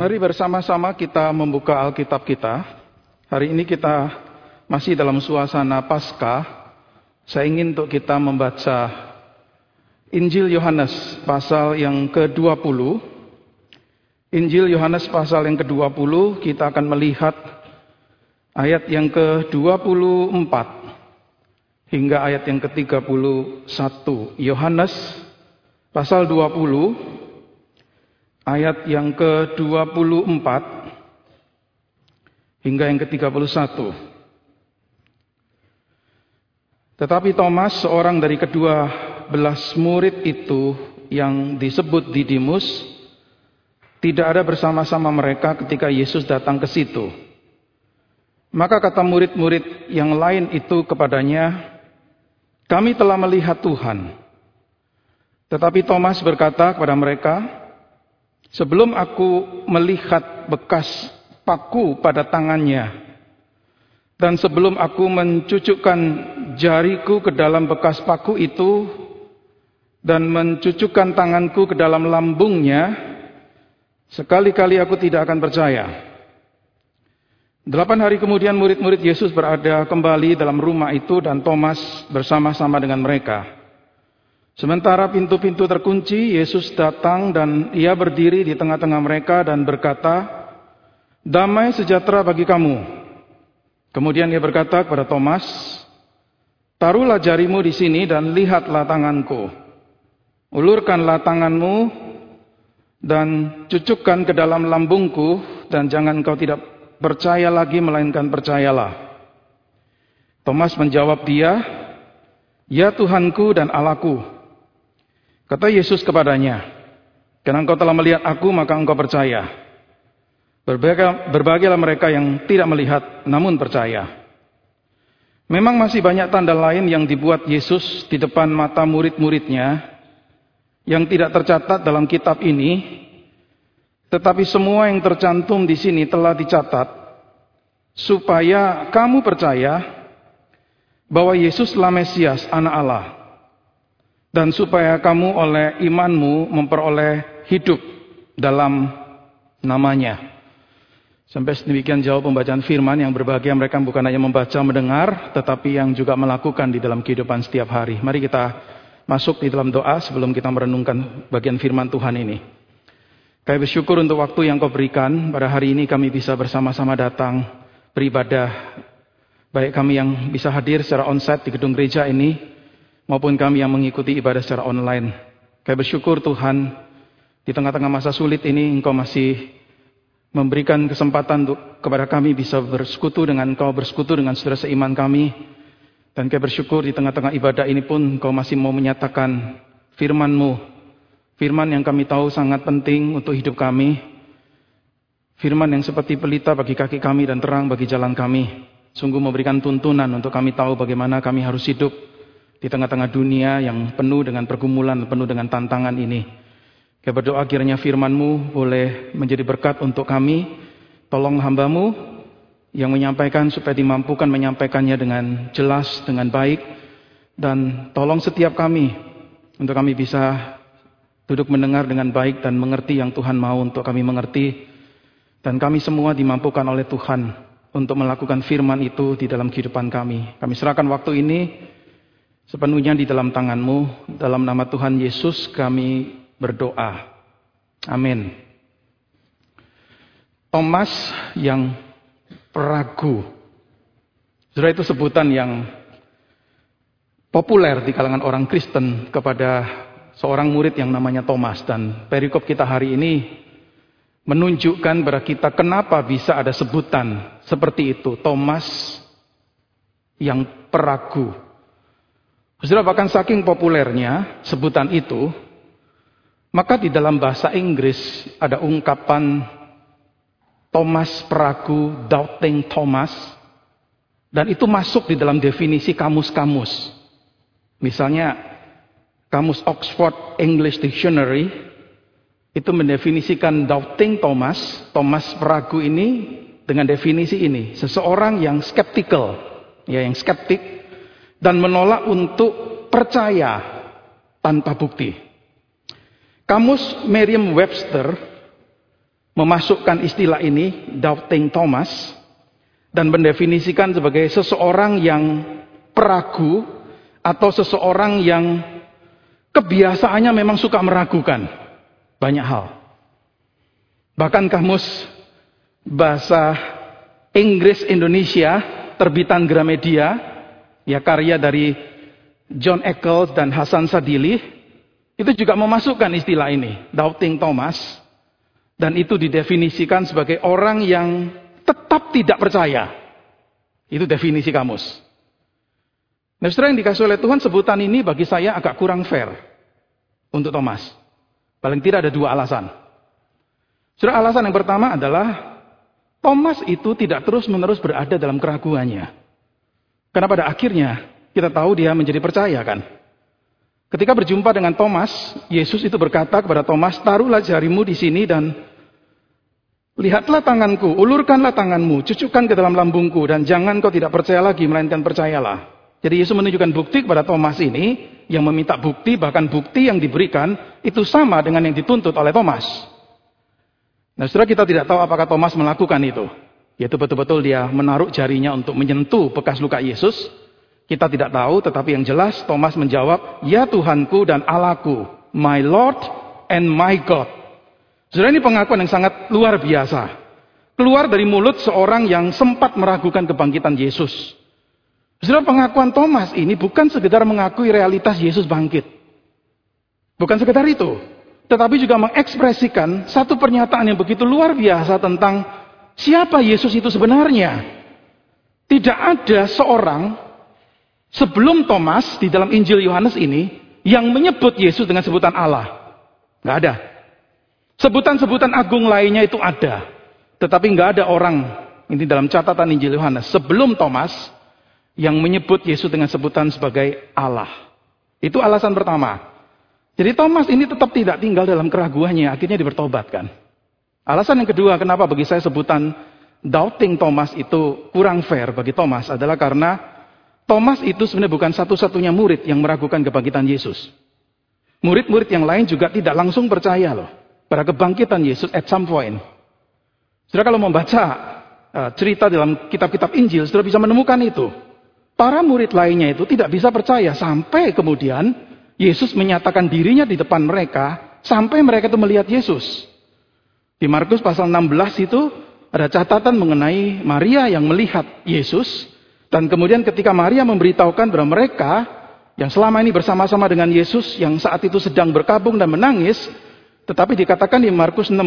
Mari bersama-sama kita membuka Alkitab kita. Hari ini kita masih dalam suasana Paskah. Saya ingin untuk kita membaca Injil Yohanes pasal yang ke-20. Injil Yohanes pasal yang ke-20 kita akan melihat ayat yang ke-24 hingga ayat yang ke-31. Yohanes pasal 20 ayat yang ke-24 hingga yang ke-31. Tetapi Thomas, seorang dari kedua belas murid itu yang disebut Didimus, tidak ada bersama-sama mereka ketika Yesus datang ke situ. Maka kata murid-murid yang lain itu kepadanya, "Kami telah melihat Tuhan." Tetapi Thomas berkata kepada mereka, Sebelum aku melihat bekas paku pada tangannya, dan sebelum aku mencucukkan jariku ke dalam bekas paku itu, dan mencucukkan tanganku ke dalam lambungnya, sekali-kali aku tidak akan percaya. Delapan hari kemudian murid-murid Yesus berada kembali dalam rumah itu dan Thomas bersama-sama dengan mereka. Sementara pintu-pintu terkunci, Yesus datang dan ia berdiri di tengah-tengah mereka dan berkata, Damai sejahtera bagi kamu. Kemudian ia berkata kepada Thomas, Taruhlah jarimu di sini dan lihatlah tanganku. Ulurkanlah tanganmu dan cucukkan ke dalam lambungku dan jangan kau tidak percaya lagi melainkan percayalah. Thomas menjawab dia, Ya Tuhanku dan Allahku. Kata Yesus kepadanya, karena engkau telah melihat aku, maka engkau percaya. Berbahagialah mereka yang tidak melihat, namun percaya. Memang masih banyak tanda lain yang dibuat Yesus di depan mata murid-muridnya, yang tidak tercatat dalam kitab ini, tetapi semua yang tercantum di sini telah dicatat, supaya kamu percaya bahwa Yesuslah Mesias, Anak Allah dan supaya kamu oleh imanmu memperoleh hidup dalam namanya. Sampai sedemikian jauh pembacaan firman yang berbahagia mereka bukan hanya membaca, mendengar, tetapi yang juga melakukan di dalam kehidupan setiap hari. Mari kita masuk di dalam doa sebelum kita merenungkan bagian firman Tuhan ini. Kami bersyukur untuk waktu yang kau berikan. Pada hari ini kami bisa bersama-sama datang beribadah. Baik kami yang bisa hadir secara onsite di gedung gereja ini maupun kami yang mengikuti ibadah secara online. Kami bersyukur Tuhan, di tengah-tengah masa sulit ini Engkau masih memberikan kesempatan untuk kepada kami bisa bersekutu dengan Engkau, bersekutu dengan saudara seiman kami. Dan kami bersyukur di tengah-tengah ibadah ini pun Engkau masih mau menyatakan firman-Mu. Firman yang kami tahu sangat penting untuk hidup kami. Firman yang seperti pelita bagi kaki kami dan terang bagi jalan kami. Sungguh memberikan tuntunan untuk kami tahu bagaimana kami harus hidup di tengah-tengah dunia yang penuh dengan pergumulan, penuh dengan tantangan ini. Kami berdoa kiranya firman-Mu boleh menjadi berkat untuk kami. Tolong hambamu yang menyampaikan supaya dimampukan menyampaikannya dengan jelas, dengan baik. Dan tolong setiap kami untuk kami bisa duduk mendengar dengan baik dan mengerti yang Tuhan mau untuk kami mengerti. Dan kami semua dimampukan oleh Tuhan untuk melakukan firman itu di dalam kehidupan kami. Kami serahkan waktu ini sepenuhnya di dalam tanganmu. Dalam nama Tuhan Yesus kami berdoa. Amin. Thomas yang peragu. Saudara itu sebutan yang populer di kalangan orang Kristen kepada seorang murid yang namanya Thomas. Dan perikop kita hari ini menunjukkan kepada kita kenapa bisa ada sebutan seperti itu. Thomas yang peragu. Saudara bahkan saking populernya sebutan itu, maka di dalam bahasa Inggris ada ungkapan Thomas peragu, doubting Thomas, dan itu masuk di dalam definisi kamus-kamus. Misalnya kamus Oxford English Dictionary itu mendefinisikan doubting Thomas, Thomas peragu ini dengan definisi ini, seseorang yang skeptical, ya yang skeptik dan menolak untuk percaya tanpa bukti. Kamus Merriam-Webster memasukkan istilah ini, doubting Thomas, dan mendefinisikan sebagai seseorang yang peragu atau seseorang yang kebiasaannya memang suka meragukan banyak hal. Bahkan kamus bahasa Inggris Indonesia terbitan Gramedia ya karya dari John Eccles dan Hasan Sadili itu juga memasukkan istilah ini, doubting Thomas dan itu didefinisikan sebagai orang yang tetap tidak percaya. Itu definisi kamus. Nah, setelah yang dikasih oleh Tuhan sebutan ini bagi saya agak kurang fair untuk Thomas. Paling tidak ada dua alasan. Sudah alasan yang pertama adalah Thomas itu tidak terus-menerus berada dalam keraguannya. Karena pada akhirnya kita tahu dia menjadi percaya kan. Ketika berjumpa dengan Thomas, Yesus itu berkata kepada Thomas, taruhlah jarimu di sini dan lihatlah tanganku, ulurkanlah tanganmu, cucukkan ke dalam lambungku dan jangan kau tidak percaya lagi, melainkan percayalah. Jadi Yesus menunjukkan bukti kepada Thomas ini yang meminta bukti, bahkan bukti yang diberikan itu sama dengan yang dituntut oleh Thomas. Nah, saudara kita tidak tahu apakah Thomas melakukan itu. Yaitu betul-betul dia menaruh jarinya untuk menyentuh bekas luka Yesus kita tidak tahu, tetapi yang jelas Thomas menjawab, Ya Tuhanku dan Allahku, my Lord and my God. Saudara ini pengakuan yang sangat luar biasa. Keluar dari mulut seorang yang sempat meragukan kebangkitan Yesus. Saudara pengakuan Thomas ini bukan sekedar mengakui realitas Yesus bangkit. Bukan sekedar itu. Tetapi juga mengekspresikan satu pernyataan yang begitu luar biasa tentang siapa Yesus itu sebenarnya. Tidak ada seorang Sebelum Thomas di dalam Injil Yohanes ini yang menyebut Yesus dengan sebutan Allah. Nggak ada. Sebutan-sebutan agung lainnya itu ada. Tetapi nggak ada orang ini dalam catatan Injil Yohanes sebelum Thomas yang menyebut Yesus dengan sebutan sebagai Allah. Itu alasan pertama. Jadi Thomas ini tetap tidak tinggal dalam keraguannya, akhirnya dibertobatkan. Alasan yang kedua kenapa bagi saya sebutan doubting Thomas itu kurang fair bagi Thomas adalah karena Thomas itu sebenarnya bukan satu-satunya murid yang meragukan kebangkitan Yesus. Murid-murid yang lain juga tidak langsung percaya loh pada kebangkitan Yesus at some point. Saudara kalau membaca uh, cerita dalam kitab-kitab Injil, saudara bisa menemukan itu. Para murid lainnya itu tidak bisa percaya sampai kemudian Yesus menyatakan dirinya di depan mereka sampai mereka itu melihat Yesus. Di Markus pasal 16 itu ada catatan mengenai Maria yang melihat Yesus dan kemudian ketika Maria memberitahukan kepada mereka yang selama ini bersama-sama dengan Yesus yang saat itu sedang berkabung dan menangis, tetapi dikatakan di Markus 16,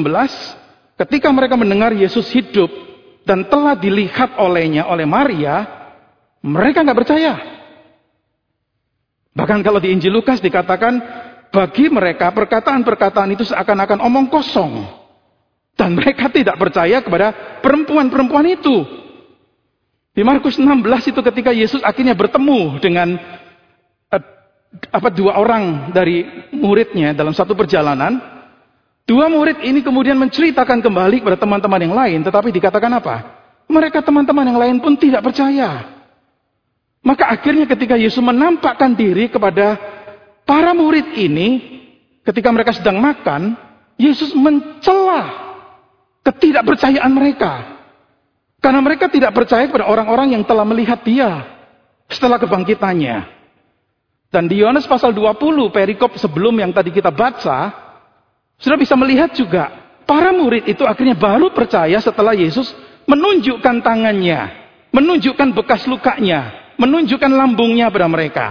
ketika mereka mendengar Yesus hidup dan telah dilihat olehnya oleh Maria, mereka nggak percaya. Bahkan kalau di Injil Lukas dikatakan bagi mereka perkataan-perkataan itu seakan-akan omong kosong. Dan mereka tidak percaya kepada perempuan-perempuan itu. Di Markus 16 itu ketika Yesus akhirnya bertemu dengan uh, apa dua orang dari muridnya dalam satu perjalanan, dua murid ini kemudian menceritakan kembali kepada teman-teman yang lain, tetapi dikatakan apa? Mereka teman-teman yang lain pun tidak percaya. Maka akhirnya ketika Yesus menampakkan diri kepada para murid ini, ketika mereka sedang makan, Yesus mencela ketidakpercayaan mereka. Karena mereka tidak percaya kepada orang-orang yang telah melihat dia setelah kebangkitannya. Dan di Yohanes pasal 20 perikop sebelum yang tadi kita baca, sudah bisa melihat juga para murid itu akhirnya baru percaya setelah Yesus menunjukkan tangannya, menunjukkan bekas lukanya, menunjukkan lambungnya pada mereka.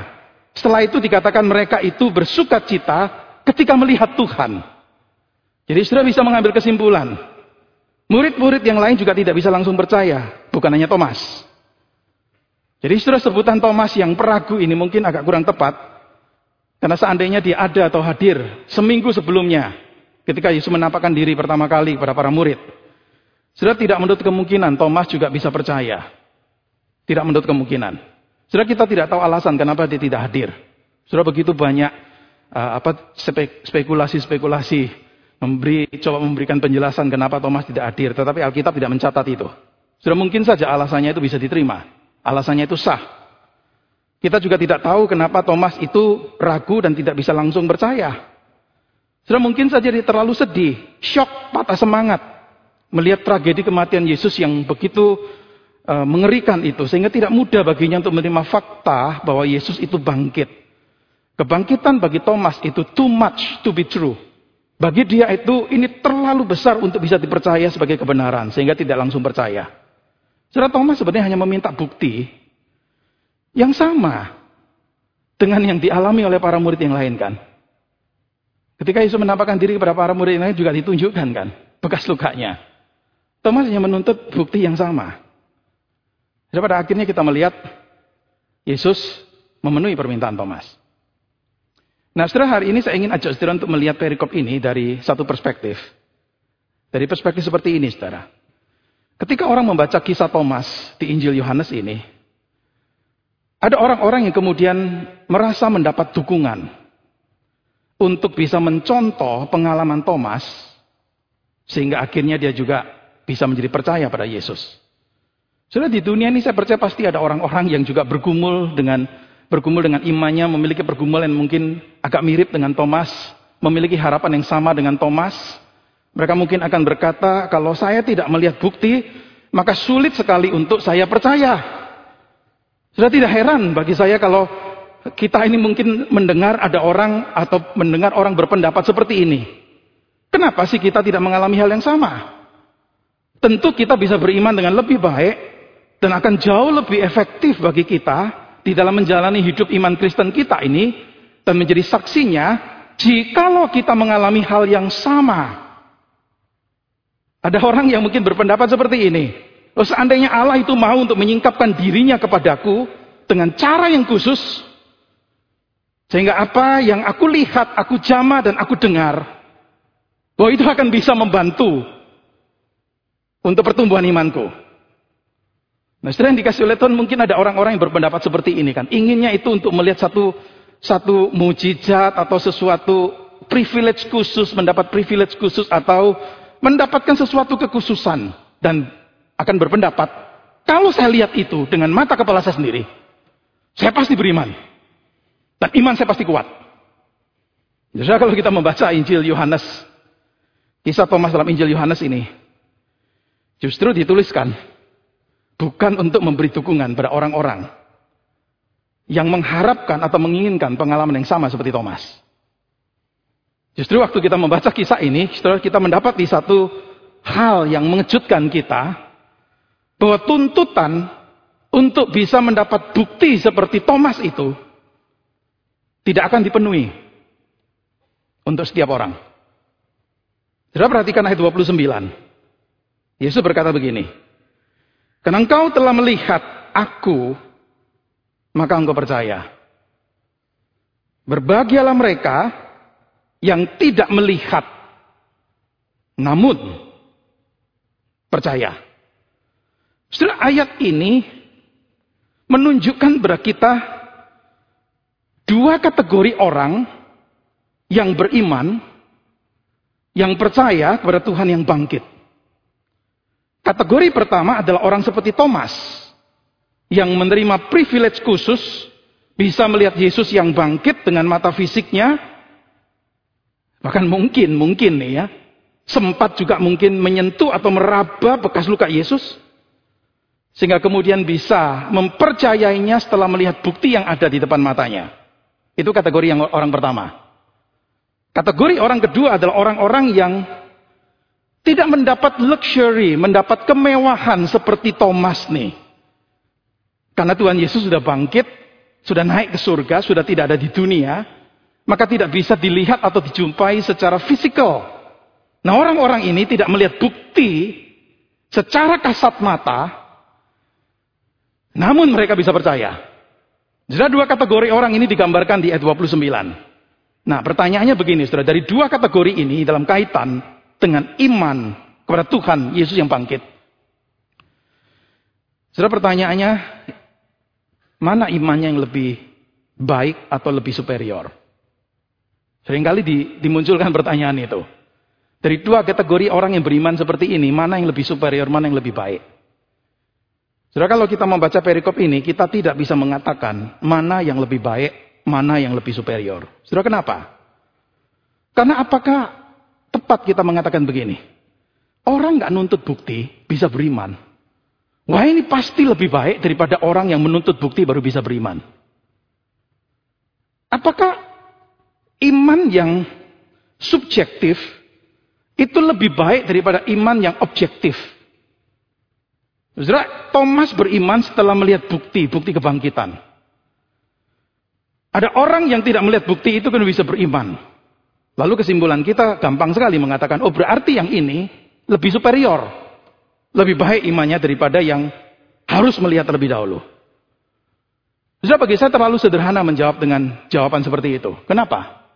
Setelah itu dikatakan mereka itu bersuka cita ketika melihat Tuhan. Jadi sudah bisa mengambil kesimpulan Murid-murid yang lain juga tidak bisa langsung percaya, bukan hanya Thomas. Jadi istilah sebutan Thomas yang peragu ini mungkin agak kurang tepat. Karena seandainya dia ada atau hadir seminggu sebelumnya, ketika Yesus menampakkan diri pertama kali kepada para murid. Sudah tidak menurut kemungkinan Thomas juga bisa percaya. Tidak menurut kemungkinan. Sudah kita tidak tahu alasan kenapa dia tidak hadir. Sudah begitu banyak uh, apa spekulasi-spekulasi memberi coba memberikan penjelasan kenapa Thomas tidak hadir, tetapi Alkitab tidak mencatat itu. Sudah mungkin saja alasannya itu bisa diterima. Alasannya itu sah. Kita juga tidak tahu kenapa Thomas itu ragu dan tidak bisa langsung percaya. Sudah mungkin saja dia terlalu sedih, shock, patah semangat. Melihat tragedi kematian Yesus yang begitu uh, mengerikan itu. Sehingga tidak mudah baginya untuk menerima fakta bahwa Yesus itu bangkit. Kebangkitan bagi Thomas itu too much to be true. Bagi dia itu ini terlalu besar untuk bisa dipercaya sebagai kebenaran. Sehingga tidak langsung percaya. Saudara Thomas sebenarnya hanya meminta bukti yang sama dengan yang dialami oleh para murid yang lain kan. Ketika Yesus menampakkan diri kepada para murid yang lain juga ditunjukkan kan bekas lukanya. Thomas hanya menuntut bukti yang sama. Jadi pada akhirnya kita melihat Yesus memenuhi permintaan Thomas. Nah setelah hari ini saya ingin ajak saudara untuk melihat perikop ini dari satu perspektif. Dari perspektif seperti ini saudara. Ketika orang membaca kisah Thomas di Injil Yohanes ini, ada orang-orang yang kemudian merasa mendapat dukungan untuk bisa mencontoh pengalaman Thomas, sehingga akhirnya dia juga bisa menjadi percaya pada Yesus. Sudah di dunia ini saya percaya pasti ada orang-orang yang juga bergumul dengan bergumul dengan imannya, memiliki pergumulan yang mungkin agak mirip dengan Thomas, memiliki harapan yang sama dengan Thomas. Mereka mungkin akan berkata, kalau saya tidak melihat bukti, maka sulit sekali untuk saya percaya. Sudah tidak heran bagi saya kalau kita ini mungkin mendengar ada orang atau mendengar orang berpendapat seperti ini. Kenapa sih kita tidak mengalami hal yang sama? Tentu kita bisa beriman dengan lebih baik dan akan jauh lebih efektif bagi kita di dalam menjalani hidup iman Kristen kita ini dan menjadi saksinya jikalau kita mengalami hal yang sama. Ada orang yang mungkin berpendapat seperti ini. Loh, seandainya Allah itu mau untuk menyingkapkan dirinya kepadaku dengan cara yang khusus, sehingga apa yang aku lihat, aku jama dan aku dengar, bahwa itu akan bisa membantu untuk pertumbuhan imanku. Nah, setelah yang dikasih oleh Tuhan mungkin ada orang-orang yang berpendapat seperti ini kan. Inginnya itu untuk melihat satu satu mujizat atau sesuatu privilege khusus, mendapat privilege khusus atau mendapatkan sesuatu kekhususan dan akan berpendapat kalau saya lihat itu dengan mata kepala saya sendiri, saya pasti beriman. Dan iman saya pasti kuat. Jadi kalau kita membaca Injil Yohanes, kisah Thomas dalam Injil Yohanes ini, justru dituliskan Bukan untuk memberi dukungan pada orang-orang yang mengharapkan atau menginginkan pengalaman yang sama seperti Thomas. Justru waktu kita membaca kisah ini, kita mendapat di satu hal yang mengejutkan kita, bahwa tuntutan untuk bisa mendapat bukti seperti Thomas itu tidak akan dipenuhi untuk setiap orang. Sudah perhatikan ayat 29. Yesus berkata begini, karena engkau telah melihat aku, maka engkau percaya. Berbahagialah mereka yang tidak melihat, namun percaya. Setelah ayat ini menunjukkan kepada kita dua kategori orang yang beriman, yang percaya kepada Tuhan yang bangkit. Kategori pertama adalah orang seperti Thomas yang menerima privilege khusus bisa melihat Yesus yang bangkit dengan mata fisiknya bahkan mungkin mungkin nih ya sempat juga mungkin menyentuh atau meraba bekas luka Yesus sehingga kemudian bisa mempercayainya setelah melihat bukti yang ada di depan matanya. Itu kategori yang orang pertama. Kategori orang kedua adalah orang-orang yang tidak mendapat luxury, mendapat kemewahan seperti Thomas nih. Karena Tuhan Yesus sudah bangkit, sudah naik ke surga, sudah tidak ada di dunia, maka tidak bisa dilihat atau dijumpai secara fisikal. Nah orang-orang ini tidak melihat bukti secara kasat mata, namun mereka bisa percaya. Jadi dua kategori orang ini digambarkan di ayat 29. Nah pertanyaannya begini, saudara, dari dua kategori ini dalam kaitan dengan iman kepada Tuhan Yesus yang bangkit. Saudara pertanyaannya, mana imannya yang lebih baik atau lebih superior? Seringkali di, dimunculkan pertanyaan itu. Dari dua kategori orang yang beriman seperti ini, mana yang lebih superior, mana yang lebih baik? Saudara kalau kita membaca perikop ini, kita tidak bisa mengatakan mana yang lebih baik, mana yang lebih superior. Saudara kenapa? Karena apakah tepat kita mengatakan begini. Orang nggak nuntut bukti bisa beriman. Wah ini pasti lebih baik daripada orang yang menuntut bukti baru bisa beriman. Apakah iman yang subjektif itu lebih baik daripada iman yang objektif? Saudara, Thomas beriman setelah melihat bukti, bukti kebangkitan. Ada orang yang tidak melihat bukti itu kan bisa beriman. Lalu kesimpulan kita gampang sekali mengatakan, oh berarti yang ini lebih superior. Lebih baik imannya daripada yang harus melihat terlebih dahulu. Saudara bagi saya terlalu sederhana menjawab dengan jawaban seperti itu. Kenapa?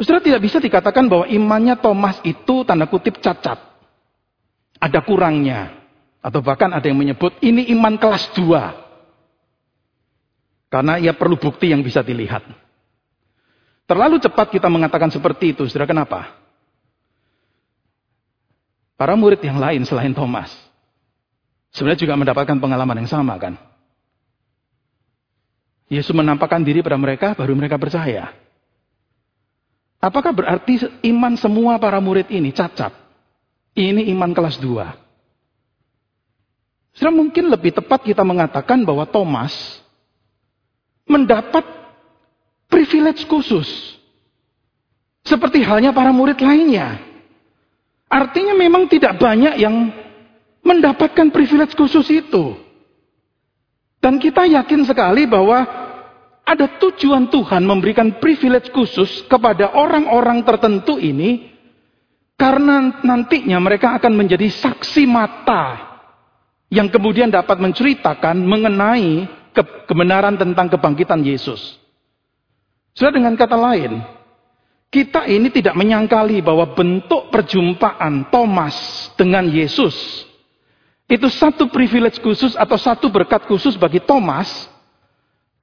Saudara tidak bisa dikatakan bahwa imannya Thomas itu tanda kutip cacat. Ada kurangnya. Atau bahkan ada yang menyebut ini iman kelas 2. Karena ia perlu bukti yang bisa dilihat. Terlalu cepat kita mengatakan seperti itu. Saudara kenapa? Para murid yang lain selain Thomas. Sebenarnya juga mendapatkan pengalaman yang sama kan. Yesus menampakkan diri pada mereka, baru mereka percaya. Apakah berarti iman semua para murid ini cacat? Ini iman kelas dua. Sudah mungkin lebih tepat kita mengatakan bahwa Thomas mendapat privilege khusus. Seperti halnya para murid lainnya. Artinya memang tidak banyak yang mendapatkan privilege khusus itu. Dan kita yakin sekali bahwa ada tujuan Tuhan memberikan privilege khusus kepada orang-orang tertentu ini karena nantinya mereka akan menjadi saksi mata yang kemudian dapat menceritakan mengenai kebenaran tentang kebangkitan Yesus. Sudah dengan kata lain, kita ini tidak menyangkali bahwa bentuk perjumpaan Thomas dengan Yesus itu satu privilege khusus atau satu berkat khusus bagi Thomas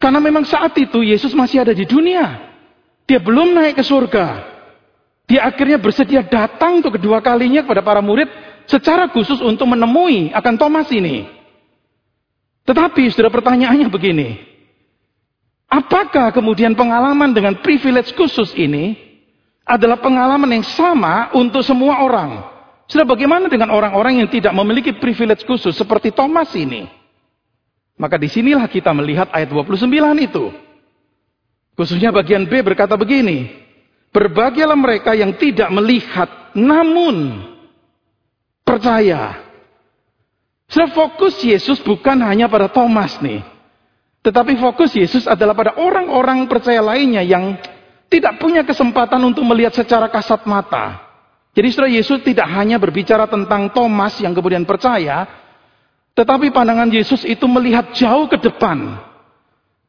karena memang saat itu Yesus masih ada di dunia. Dia belum naik ke surga. Dia akhirnya bersedia datang untuk kedua kalinya kepada para murid secara khusus untuk menemui akan Thomas ini. Tetapi sudah pertanyaannya begini. Apakah kemudian pengalaman dengan privilege khusus ini adalah pengalaman yang sama untuk semua orang. Sudah bagaimana dengan orang-orang yang tidak memiliki privilege khusus seperti Thomas ini? Maka di sinilah kita melihat ayat 29 itu. Khususnya bagian B berkata begini. Berbahagialah mereka yang tidak melihat namun percaya. Sudah fokus Yesus bukan hanya pada Thomas nih. Tetapi fokus Yesus adalah pada orang-orang percaya lainnya yang tidak punya kesempatan untuk melihat secara kasat mata. Jadi saudara Yesus tidak hanya berbicara tentang Thomas yang kemudian percaya, tetapi pandangan Yesus itu melihat jauh ke depan.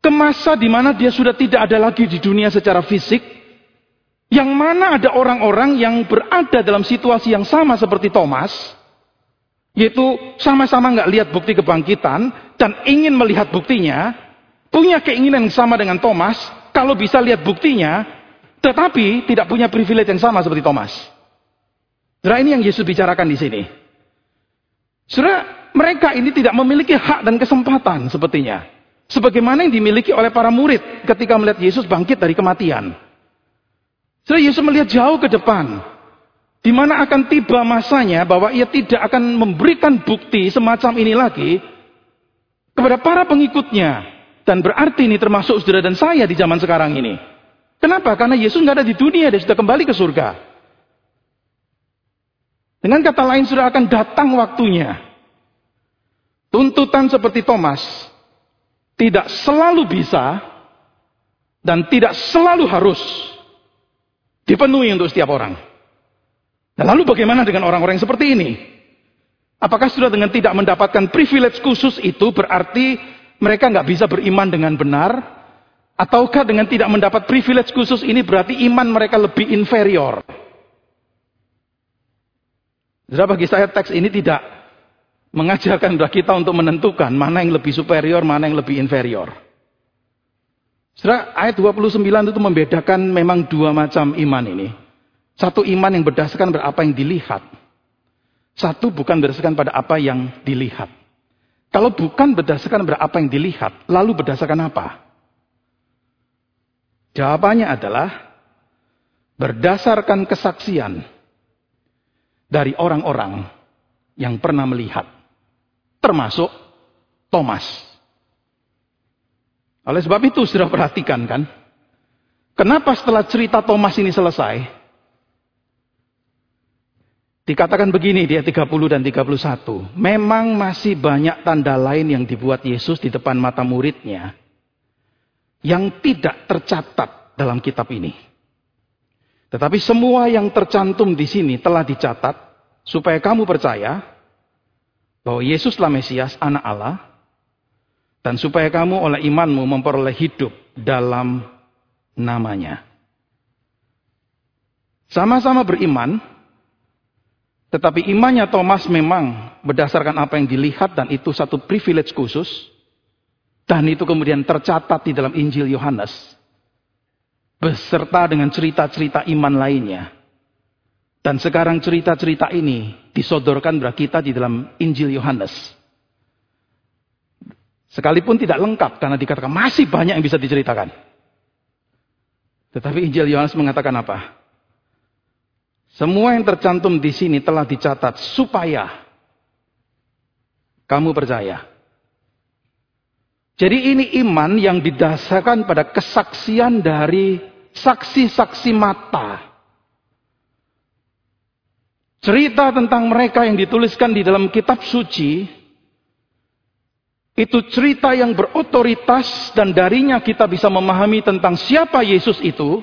Ke masa di mana dia sudah tidak ada lagi di dunia secara fisik, yang mana ada orang-orang yang berada dalam situasi yang sama seperti Thomas, yaitu sama-sama nggak lihat bukti kebangkitan dan ingin melihat buktinya, punya keinginan yang sama dengan Thomas, kalau bisa lihat buktinya, tetapi tidak punya privilege yang sama seperti Thomas. Saudara ini yang Yesus bicarakan di sini. Saudara, mereka ini tidak memiliki hak dan kesempatan sepertinya. Sebagaimana yang dimiliki oleh para murid ketika melihat Yesus bangkit dari kematian. Saudara, Yesus melihat jauh ke depan. Di mana akan tiba masanya bahwa ia tidak akan memberikan bukti semacam ini lagi kepada para pengikutnya. Dan berarti ini termasuk saudara dan saya di zaman sekarang ini. Kenapa? Karena Yesus nggak ada di dunia, dia sudah kembali ke surga. Dengan kata lain sudah akan datang waktunya. Tuntutan seperti Thomas tidak selalu bisa dan tidak selalu harus dipenuhi untuk setiap orang. Dan lalu bagaimana dengan orang-orang seperti ini? Apakah sudah dengan tidak mendapatkan privilege khusus itu berarti mereka nggak bisa beriman dengan benar, ataukah dengan tidak mendapat privilege khusus ini berarti iman mereka lebih inferior? Jadi bagi saya teks ini tidak mengajarkan kita untuk menentukan mana yang lebih superior, mana yang lebih inferior. Saudara, ayat 29 itu membedakan memang dua macam iman ini. Satu iman yang berdasarkan pada apa yang dilihat. Satu bukan berdasarkan pada apa yang dilihat. Kalau bukan berdasarkan apa yang dilihat, lalu berdasarkan apa? Jawabannya adalah berdasarkan kesaksian dari orang-orang yang pernah melihat, termasuk Thomas. Oleh sebab itu sudah perhatikan kan, kenapa setelah cerita Thomas ini selesai, dikatakan begini di ayat 30 dan 31, memang masih banyak tanda lain yang dibuat Yesus di depan mata muridnya yang tidak tercatat dalam kitab ini. Tetapi semua yang tercantum di sini telah dicatat supaya kamu percaya bahwa Yesuslah Mesias, anak Allah, dan supaya kamu oleh imanmu memperoleh hidup dalam namanya. Sama-sama beriman, tetapi imannya Thomas memang berdasarkan apa yang dilihat dan itu satu privilege khusus. Dan itu kemudian tercatat di dalam Injil Yohanes. Beserta dengan cerita-cerita iman lainnya. Dan sekarang cerita-cerita ini disodorkan kepada kita di dalam Injil Yohanes. Sekalipun tidak lengkap karena dikatakan masih banyak yang bisa diceritakan. Tetapi Injil Yohanes mengatakan apa? Semua yang tercantum di sini telah dicatat supaya kamu percaya. Jadi ini iman yang didasarkan pada kesaksian dari saksi-saksi mata. Cerita tentang mereka yang dituliskan di dalam kitab suci itu cerita yang berotoritas dan darinya kita bisa memahami tentang siapa Yesus itu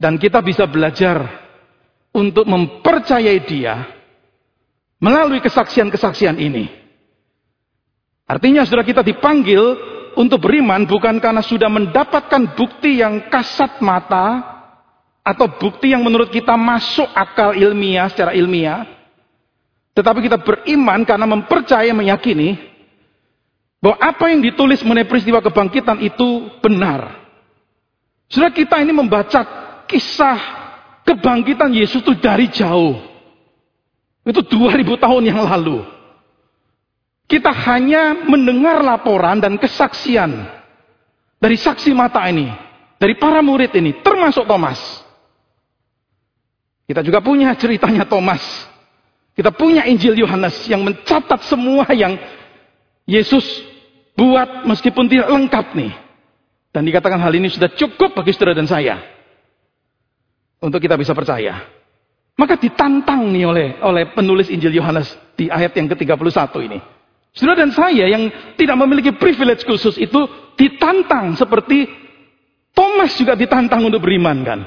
dan kita bisa belajar untuk mempercayai dia melalui kesaksian-kesaksian ini. Artinya sudah kita dipanggil untuk beriman bukan karena sudah mendapatkan bukti yang kasat mata atau bukti yang menurut kita masuk akal ilmiah secara ilmiah. Tetapi kita beriman karena mempercaya meyakini bahwa apa yang ditulis mengenai peristiwa kebangkitan itu benar. Sudah kita ini membaca kisah kebangkitan Yesus itu dari jauh. Itu 2000 tahun yang lalu. Kita hanya mendengar laporan dan kesaksian dari saksi mata ini, dari para murid ini, termasuk Thomas. Kita juga punya ceritanya Thomas. Kita punya Injil Yohanes yang mencatat semua yang Yesus buat meskipun tidak lengkap nih. Dan dikatakan hal ini sudah cukup bagi saudara dan saya. Untuk kita bisa percaya. Maka ditantang nih oleh oleh penulis Injil Yohanes di ayat yang ke-31 ini. Saudara dan saya yang tidak memiliki privilege khusus itu ditantang seperti Thomas juga ditantang untuk beriman kan.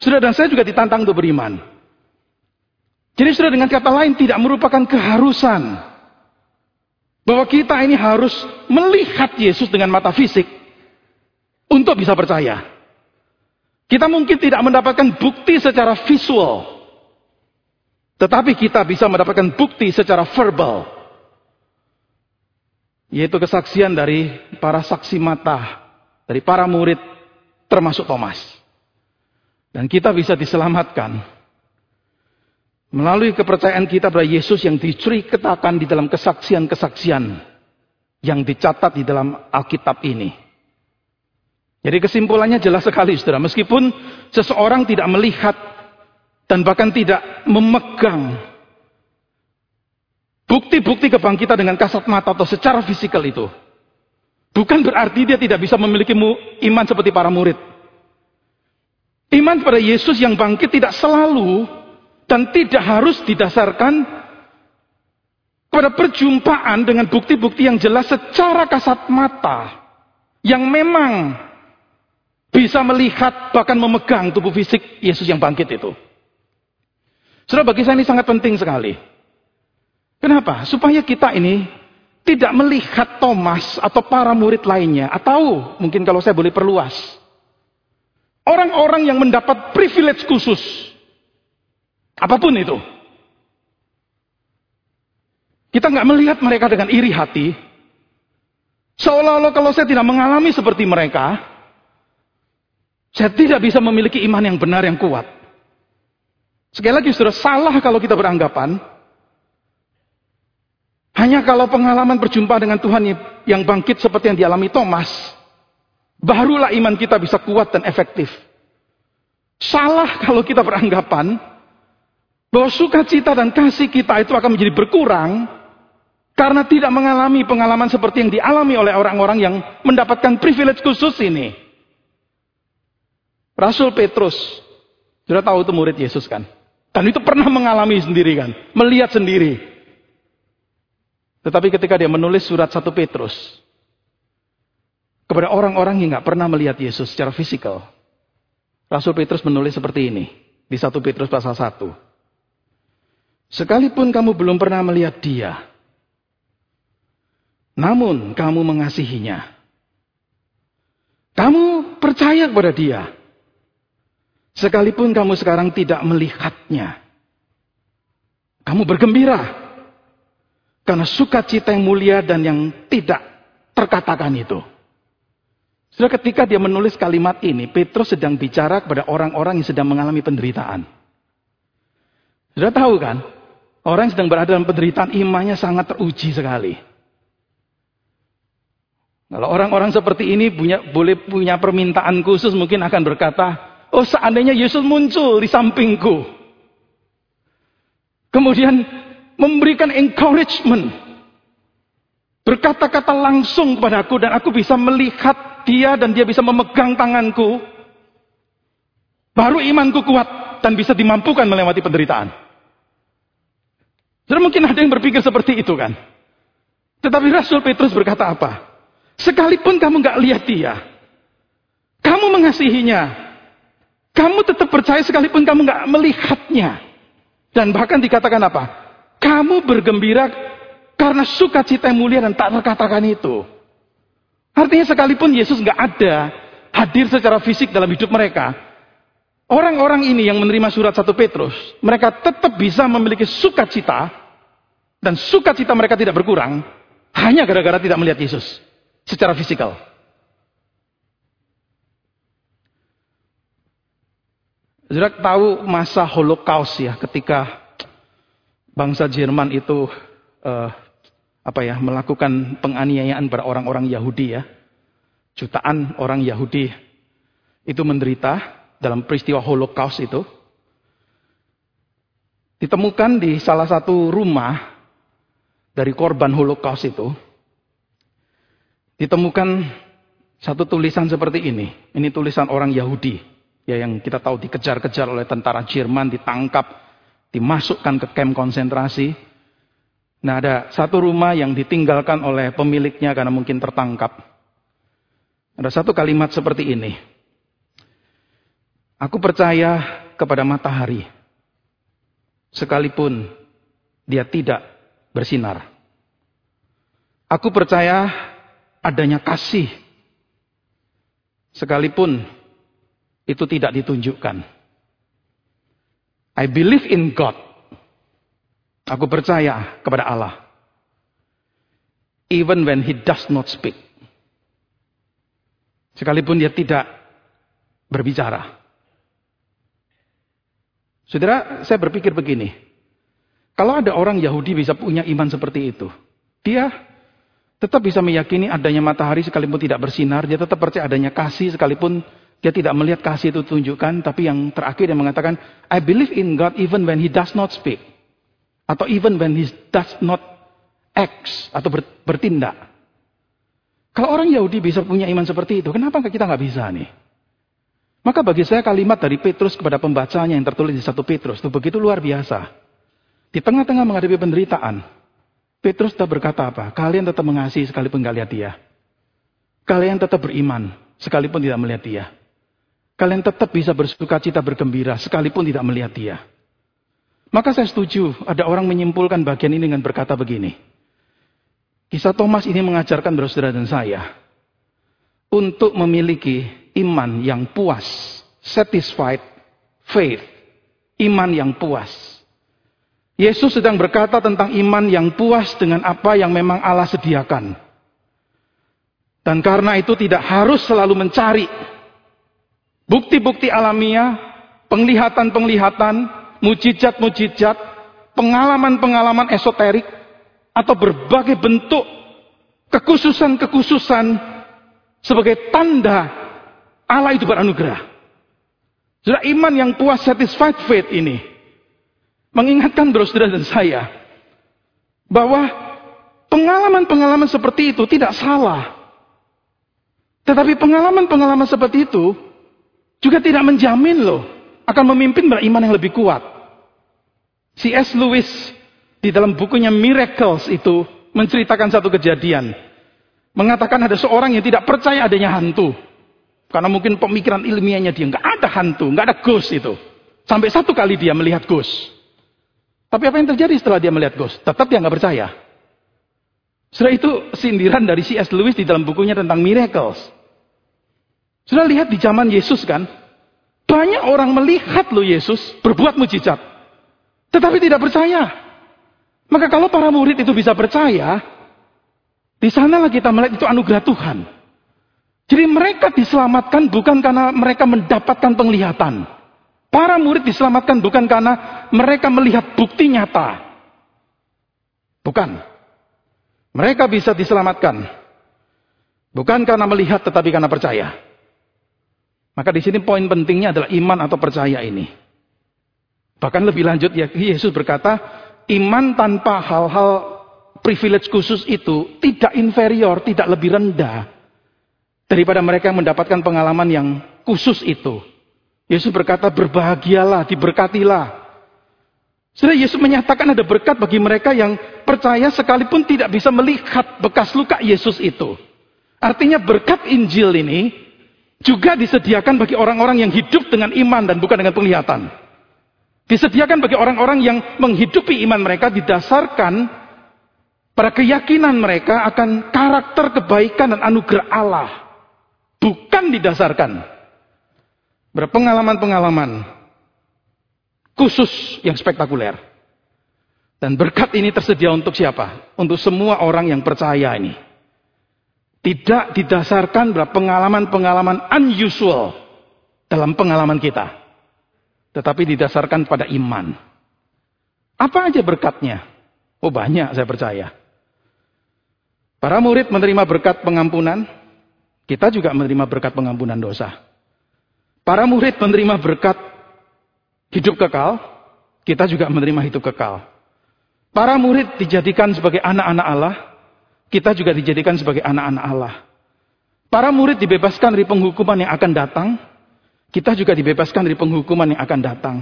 Saudara dan saya juga ditantang untuk beriman. Jadi saudara dengan kata lain tidak merupakan keharusan. Bahwa kita ini harus melihat Yesus dengan mata fisik. Untuk bisa percaya. Kita mungkin tidak mendapatkan bukti secara visual. Tetapi kita bisa mendapatkan bukti secara verbal. Yaitu kesaksian dari para saksi mata, dari para murid, termasuk Thomas. Dan kita bisa diselamatkan melalui kepercayaan kita pada Yesus yang diceritakan di dalam kesaksian-kesaksian yang dicatat di dalam Alkitab ini. Jadi kesimpulannya jelas sekali saudara. Meskipun seseorang tidak melihat dan bahkan tidak memegang Bukti-bukti kebangkitan dengan kasat mata atau secara fisikal itu. Bukan berarti dia tidak bisa memiliki iman seperti para murid. Iman pada Yesus yang bangkit tidak selalu dan tidak harus didasarkan pada perjumpaan dengan bukti-bukti yang jelas secara kasat mata. Yang memang bisa melihat bahkan memegang tubuh fisik Yesus yang bangkit itu. Saudara bagi saya ini sangat penting sekali. Kenapa? Supaya kita ini tidak melihat Thomas atau para murid lainnya. Atau mungkin kalau saya boleh perluas. Orang-orang yang mendapat privilege khusus. Apa pun itu. Kita nggak melihat mereka dengan iri hati. Seolah-olah kalau saya tidak mengalami seperti mereka, saya tidak bisa memiliki iman yang benar yang kuat. Sekali lagi sudah salah kalau kita beranggapan hanya kalau pengalaman berjumpa dengan Tuhan yang bangkit seperti yang dialami Thomas, barulah iman kita bisa kuat dan efektif. Salah kalau kita beranggapan Bahwa sukacita dan kasih kita itu akan menjadi berkurang karena tidak mengalami pengalaman seperti yang dialami oleh orang-orang yang mendapatkan privilege khusus ini. Rasul Petrus, sudah tahu itu murid Yesus kan? Dan itu pernah mengalami sendiri kan? Melihat sendiri. Tetapi ketika dia menulis surat satu Petrus, kepada orang-orang yang nggak pernah melihat Yesus secara fisikal, Rasul Petrus menulis seperti ini di 1 Petrus pasal 1. Sekalipun kamu belum pernah melihat dia, namun kamu mengasihinya. Kamu percaya kepada dia. Sekalipun kamu sekarang tidak melihatnya. Kamu bergembira. Karena sukacita yang mulia dan yang tidak terkatakan itu. Sudah ketika dia menulis kalimat ini, Petrus sedang bicara kepada orang-orang yang sedang mengalami penderitaan. Sudah tahu kan? Orang yang sedang berada dalam penderitaan imannya sangat teruji sekali. Kalau orang-orang seperti ini punya, boleh punya permintaan khusus mungkin akan berkata, oh seandainya Yesus muncul di sampingku. Kemudian memberikan encouragement. Berkata-kata langsung kepada aku dan aku bisa melihat dia dan dia bisa memegang tanganku. Baru imanku kuat dan bisa dimampukan melewati penderitaan. Jadi mungkin ada yang berpikir seperti itu kan. Tetapi Rasul Petrus berkata apa? Sekalipun kamu nggak lihat dia, kamu mengasihinya, kamu tetap percaya sekalipun kamu nggak melihatnya. Dan bahkan dikatakan apa? Kamu bergembira karena sukacita yang mulia dan tak terkatakan itu. Artinya sekalipun Yesus nggak ada hadir secara fisik dalam hidup mereka, Orang-orang ini yang menerima surat satu Petrus, mereka tetap bisa memiliki sukacita dan sukacita mereka tidak berkurang hanya gara-gara tidak melihat Yesus secara fisikal. Sudah tahu masa Holocaust ya ketika bangsa Jerman itu uh, apa ya melakukan penganiayaan pada orang-orang Yahudi ya. Jutaan orang Yahudi itu menderita dalam peristiwa Holocaust itu ditemukan di salah satu rumah dari korban Holocaust itu ditemukan satu tulisan seperti ini. Ini tulisan orang Yahudi ya yang kita tahu dikejar-kejar oleh tentara Jerman, ditangkap, dimasukkan ke kamp konsentrasi. Nah, ada satu rumah yang ditinggalkan oleh pemiliknya karena mungkin tertangkap. Ada satu kalimat seperti ini. Aku percaya kepada matahari. Sekalipun dia tidak bersinar. Aku percaya adanya kasih. Sekalipun itu tidak ditunjukkan. I believe in God. Aku percaya kepada Allah. Even when he does not speak. Sekalipun dia tidak berbicara. Saudara, saya berpikir begini. Kalau ada orang Yahudi bisa punya iman seperti itu. Dia tetap bisa meyakini adanya matahari sekalipun tidak bersinar. Dia tetap percaya adanya kasih sekalipun dia tidak melihat kasih itu tunjukkan. Tapi yang terakhir dia mengatakan, I believe in God even when he does not speak. Atau even when he does not act atau bertindak. Kalau orang Yahudi bisa punya iman seperti itu, kenapa kita nggak bisa nih? Maka bagi saya kalimat dari Petrus kepada pembacanya yang tertulis di satu Petrus itu begitu luar biasa. Di tengah-tengah menghadapi penderitaan, Petrus tetap berkata apa? Kalian tetap mengasihi sekalipun gak lihat dia. Kalian tetap beriman sekalipun tidak melihat dia. Kalian tetap bisa bersuka cita bergembira sekalipun tidak melihat dia. Maka saya setuju ada orang menyimpulkan bagian ini dengan berkata begini. Kisah Thomas ini mengajarkan saudara dan saya untuk memiliki iman yang puas, satisfied faith, iman yang puas. Yesus sedang berkata tentang iman yang puas dengan apa yang memang Allah sediakan. Dan karena itu tidak harus selalu mencari bukti-bukti alamiah, penglihatan-penglihatan, mujizat-mujizat, pengalaman-pengalaman esoterik, atau berbagai bentuk kekhususan-kekhususan sebagai tanda Allah itu beranugerah. Sudah iman yang puas satisfied faith ini. mengingatkan saudara dan saya bahwa pengalaman-pengalaman seperti itu tidak salah. Tetapi pengalaman-pengalaman seperti itu juga tidak menjamin loh akan memimpin beriman yang lebih kuat. C.S. Lewis di dalam bukunya Miracles itu menceritakan satu kejadian. Mengatakan ada seorang yang tidak percaya adanya hantu. Karena mungkin pemikiran ilmiahnya dia nggak ada hantu, nggak ada ghost itu. Sampai satu kali dia melihat ghost. Tapi apa yang terjadi setelah dia melihat ghost? Tetap dia nggak percaya. Setelah itu sindiran dari C.S. Lewis di dalam bukunya tentang miracles. Sudah lihat di zaman Yesus kan? Banyak orang melihat loh Yesus berbuat mujizat. Tetapi tidak percaya. Maka kalau para murid itu bisa percaya, di sanalah kita melihat itu anugerah Tuhan. Jadi mereka diselamatkan bukan karena mereka mendapatkan penglihatan. Para murid diselamatkan bukan karena mereka melihat bukti nyata. Bukan. Mereka bisa diselamatkan bukan karena melihat tetapi karena percaya. Maka di sini poin pentingnya adalah iman atau percaya ini. Bahkan lebih lanjut ya Yesus berkata, iman tanpa hal-hal privilege khusus itu tidak inferior, tidak lebih rendah daripada mereka yang mendapatkan pengalaman yang khusus itu. Yesus berkata, berbahagialah, diberkatilah. Sudah Yesus menyatakan ada berkat bagi mereka yang percaya sekalipun tidak bisa melihat bekas luka Yesus itu. Artinya berkat Injil ini juga disediakan bagi orang-orang yang hidup dengan iman dan bukan dengan penglihatan. Disediakan bagi orang-orang yang menghidupi iman mereka didasarkan pada keyakinan mereka akan karakter kebaikan dan anugerah Allah. Bukan didasarkan berpengalaman-pengalaman khusus yang spektakuler. Dan berkat ini tersedia untuk siapa? Untuk semua orang yang percaya ini. Tidak didasarkan pada pengalaman-pengalaman unusual dalam pengalaman kita. Tetapi didasarkan pada iman. Apa aja berkatnya? Oh banyak saya percaya. Para murid menerima berkat pengampunan. Kita juga menerima berkat pengampunan dosa. Para murid menerima berkat hidup kekal, kita juga menerima hidup kekal. Para murid dijadikan sebagai anak-anak Allah, kita juga dijadikan sebagai anak-anak Allah. Para murid dibebaskan dari penghukuman yang akan datang, kita juga dibebaskan dari penghukuman yang akan datang.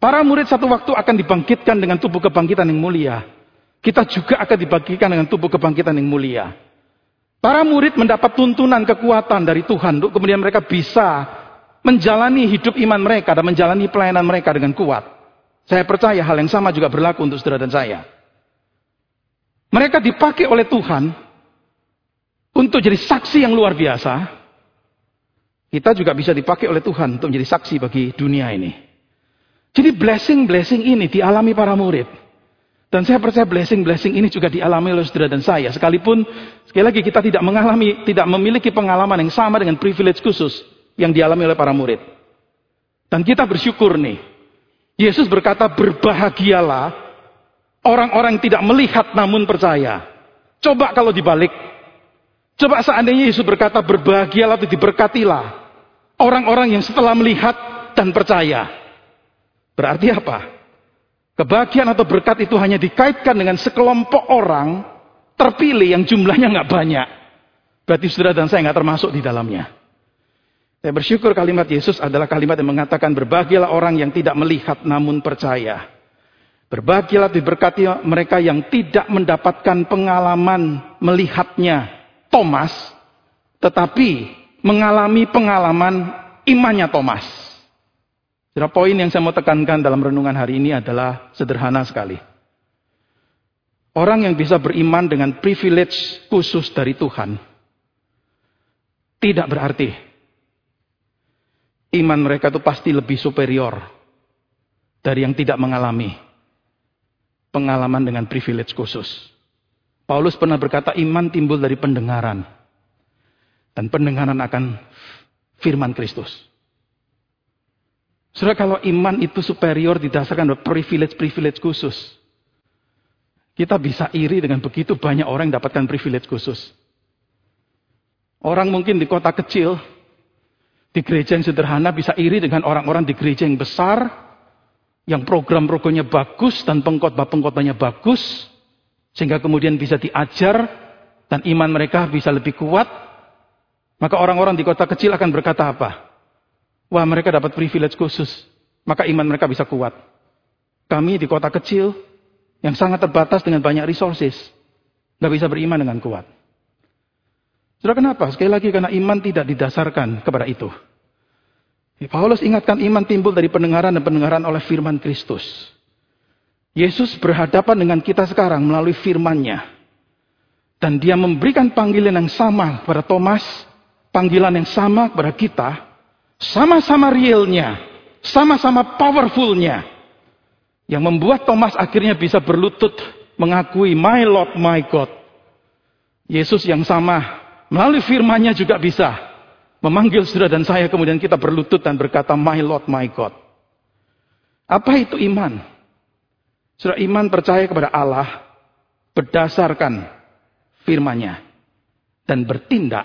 Para murid satu waktu akan dibangkitkan dengan tubuh kebangkitan yang mulia. Kita juga akan dibangkitkan dengan tubuh kebangkitan yang mulia. Para murid mendapat tuntunan kekuatan dari Tuhan untuk kemudian mereka bisa menjalani hidup iman mereka dan menjalani pelayanan mereka dengan kuat. Saya percaya hal yang sama juga berlaku untuk saudara dan saya. Mereka dipakai oleh Tuhan untuk jadi saksi yang luar biasa. Kita juga bisa dipakai oleh Tuhan untuk menjadi saksi bagi dunia ini. Jadi blessing-blessing ini dialami para murid. Dan saya percaya blessing-blessing ini juga dialami oleh saudara dan saya. Sekalipun sekali lagi kita tidak mengalami, tidak memiliki pengalaman yang sama dengan privilege khusus yang dialami oleh para murid. Dan kita bersyukur nih. Yesus berkata berbahagialah orang-orang tidak melihat namun percaya. Coba kalau dibalik. Coba seandainya Yesus berkata berbahagialah atau diberkatilah. Orang-orang yang setelah melihat dan percaya. Berarti apa? Kebahagiaan atau berkat itu hanya dikaitkan dengan sekelompok orang terpilih yang jumlahnya nggak banyak. Berarti saudara dan saya nggak termasuk di dalamnya. Saya bersyukur kalimat Yesus adalah kalimat yang mengatakan berbahagialah orang yang tidak melihat namun percaya. Berbahagialah diberkati mereka yang tidak mendapatkan pengalaman melihatnya Thomas, tetapi mengalami pengalaman imannya Thomas. Jadi poin yang saya mau tekankan dalam renungan hari ini adalah sederhana sekali. Orang yang bisa beriman dengan privilege khusus dari Tuhan tidak berarti iman mereka itu pasti lebih superior dari yang tidak mengalami pengalaman dengan privilege khusus. Paulus pernah berkata iman timbul dari pendengaran dan pendengaran akan firman Kristus. Saudara kalau iman itu superior didasarkan pada privilege-privilege khusus. Kita bisa iri dengan begitu banyak orang yang dapatkan privilege khusus. Orang mungkin di kota kecil di gereja yang sederhana bisa iri dengan orang-orang di gereja yang besar yang program-programnya bagus dan pengkhotbah-pengkhotbahnya bagus sehingga kemudian bisa diajar dan iman mereka bisa lebih kuat, maka orang-orang di kota kecil akan berkata apa? Wah, mereka dapat privilege khusus, maka iman mereka bisa kuat. Kami di kota kecil yang sangat terbatas dengan banyak resources, nggak bisa beriman dengan kuat. Sudah kenapa? Sekali lagi karena iman tidak didasarkan kepada itu. Paulus ingatkan iman timbul dari pendengaran dan pendengaran oleh firman Kristus. Yesus berhadapan dengan kita sekarang melalui firman-Nya. Dan dia memberikan panggilan yang sama kepada Thomas, panggilan yang sama kepada kita, sama-sama realnya, sama-sama powerfulnya. Yang membuat Thomas akhirnya bisa berlutut mengakui, My Lord, my God. Yesus yang sama, melalui firman-Nya juga bisa memanggil saudara dan saya kemudian kita berlutut dan berkata my Lord my God. Apa itu iman? Saudara iman percaya kepada Allah berdasarkan firman-Nya dan bertindak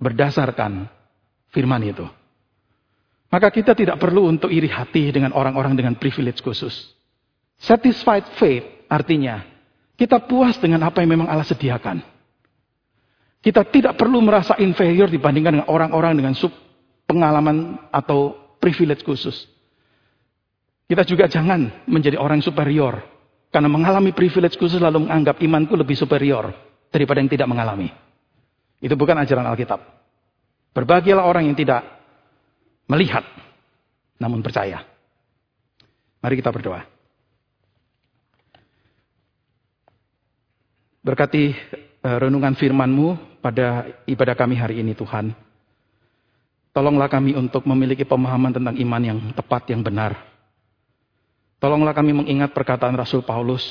berdasarkan firman itu. Maka kita tidak perlu untuk iri hati dengan orang-orang dengan privilege khusus. Satisfied faith artinya kita puas dengan apa yang memang Allah sediakan. Kita tidak perlu merasa inferior dibandingkan dengan orang-orang dengan sub pengalaman atau privilege khusus. Kita juga jangan menjadi orang superior. Karena mengalami privilege khusus lalu menganggap imanku lebih superior daripada yang tidak mengalami. Itu bukan ajaran Alkitab. Berbahagialah orang yang tidak melihat, namun percaya. Mari kita berdoa. Berkati renungan firman-Mu pada ibadah kami hari ini Tuhan. Tolonglah kami untuk memiliki pemahaman tentang iman yang tepat, yang benar. Tolonglah kami mengingat perkataan Rasul Paulus,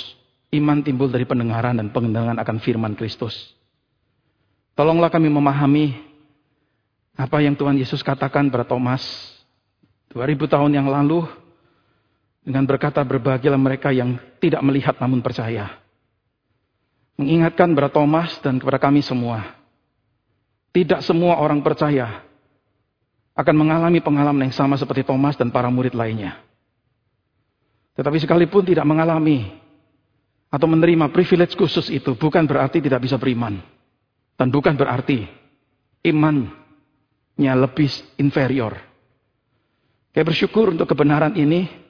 iman timbul dari pendengaran dan pengendangan akan firman Kristus. Tolonglah kami memahami apa yang Tuhan Yesus katakan pada Thomas 2000 tahun yang lalu dengan berkata berbahagialah mereka yang tidak melihat namun percaya. Mengingatkan kepada Thomas dan kepada kami semua tidak semua orang percaya akan mengalami pengalaman yang sama seperti Thomas dan para murid lainnya. Tetapi sekalipun tidak mengalami atau menerima privilege khusus itu bukan berarti tidak bisa beriman. Dan bukan berarti imannya lebih inferior. Saya bersyukur untuk kebenaran ini.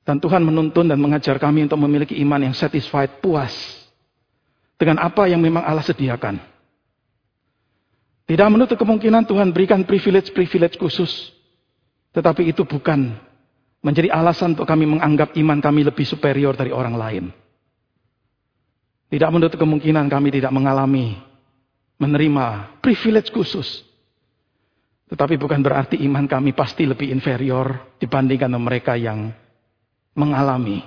Dan Tuhan menuntun dan mengajar kami untuk memiliki iman yang satisfied, puas. Dengan apa yang memang Allah sediakan. Tidak menutup kemungkinan Tuhan berikan privilege-privilege khusus. Tetapi itu bukan menjadi alasan untuk kami menganggap iman kami lebih superior dari orang lain. Tidak menutup kemungkinan kami tidak mengalami, menerima privilege khusus. Tetapi bukan berarti iman kami pasti lebih inferior dibandingkan mereka yang mengalami.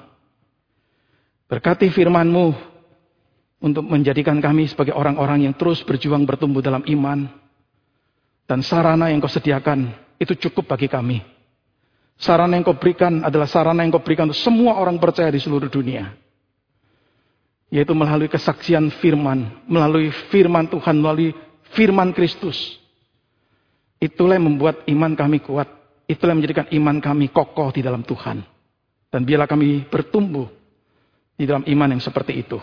Berkati firmanmu untuk menjadikan kami sebagai orang-orang yang terus berjuang bertumbuh dalam iman. Dan sarana yang kau sediakan itu cukup bagi kami. Sarana yang kau berikan adalah sarana yang kau berikan untuk semua orang percaya di seluruh dunia. Yaitu melalui kesaksian firman, melalui firman Tuhan, melalui firman Kristus. Itulah yang membuat iman kami kuat. Itulah yang menjadikan iman kami kokoh di dalam Tuhan. Dan biarlah kami bertumbuh di dalam iman yang seperti itu.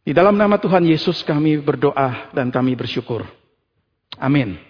Di dalam nama Tuhan Yesus kami berdoa dan kami bersyukur. Amin.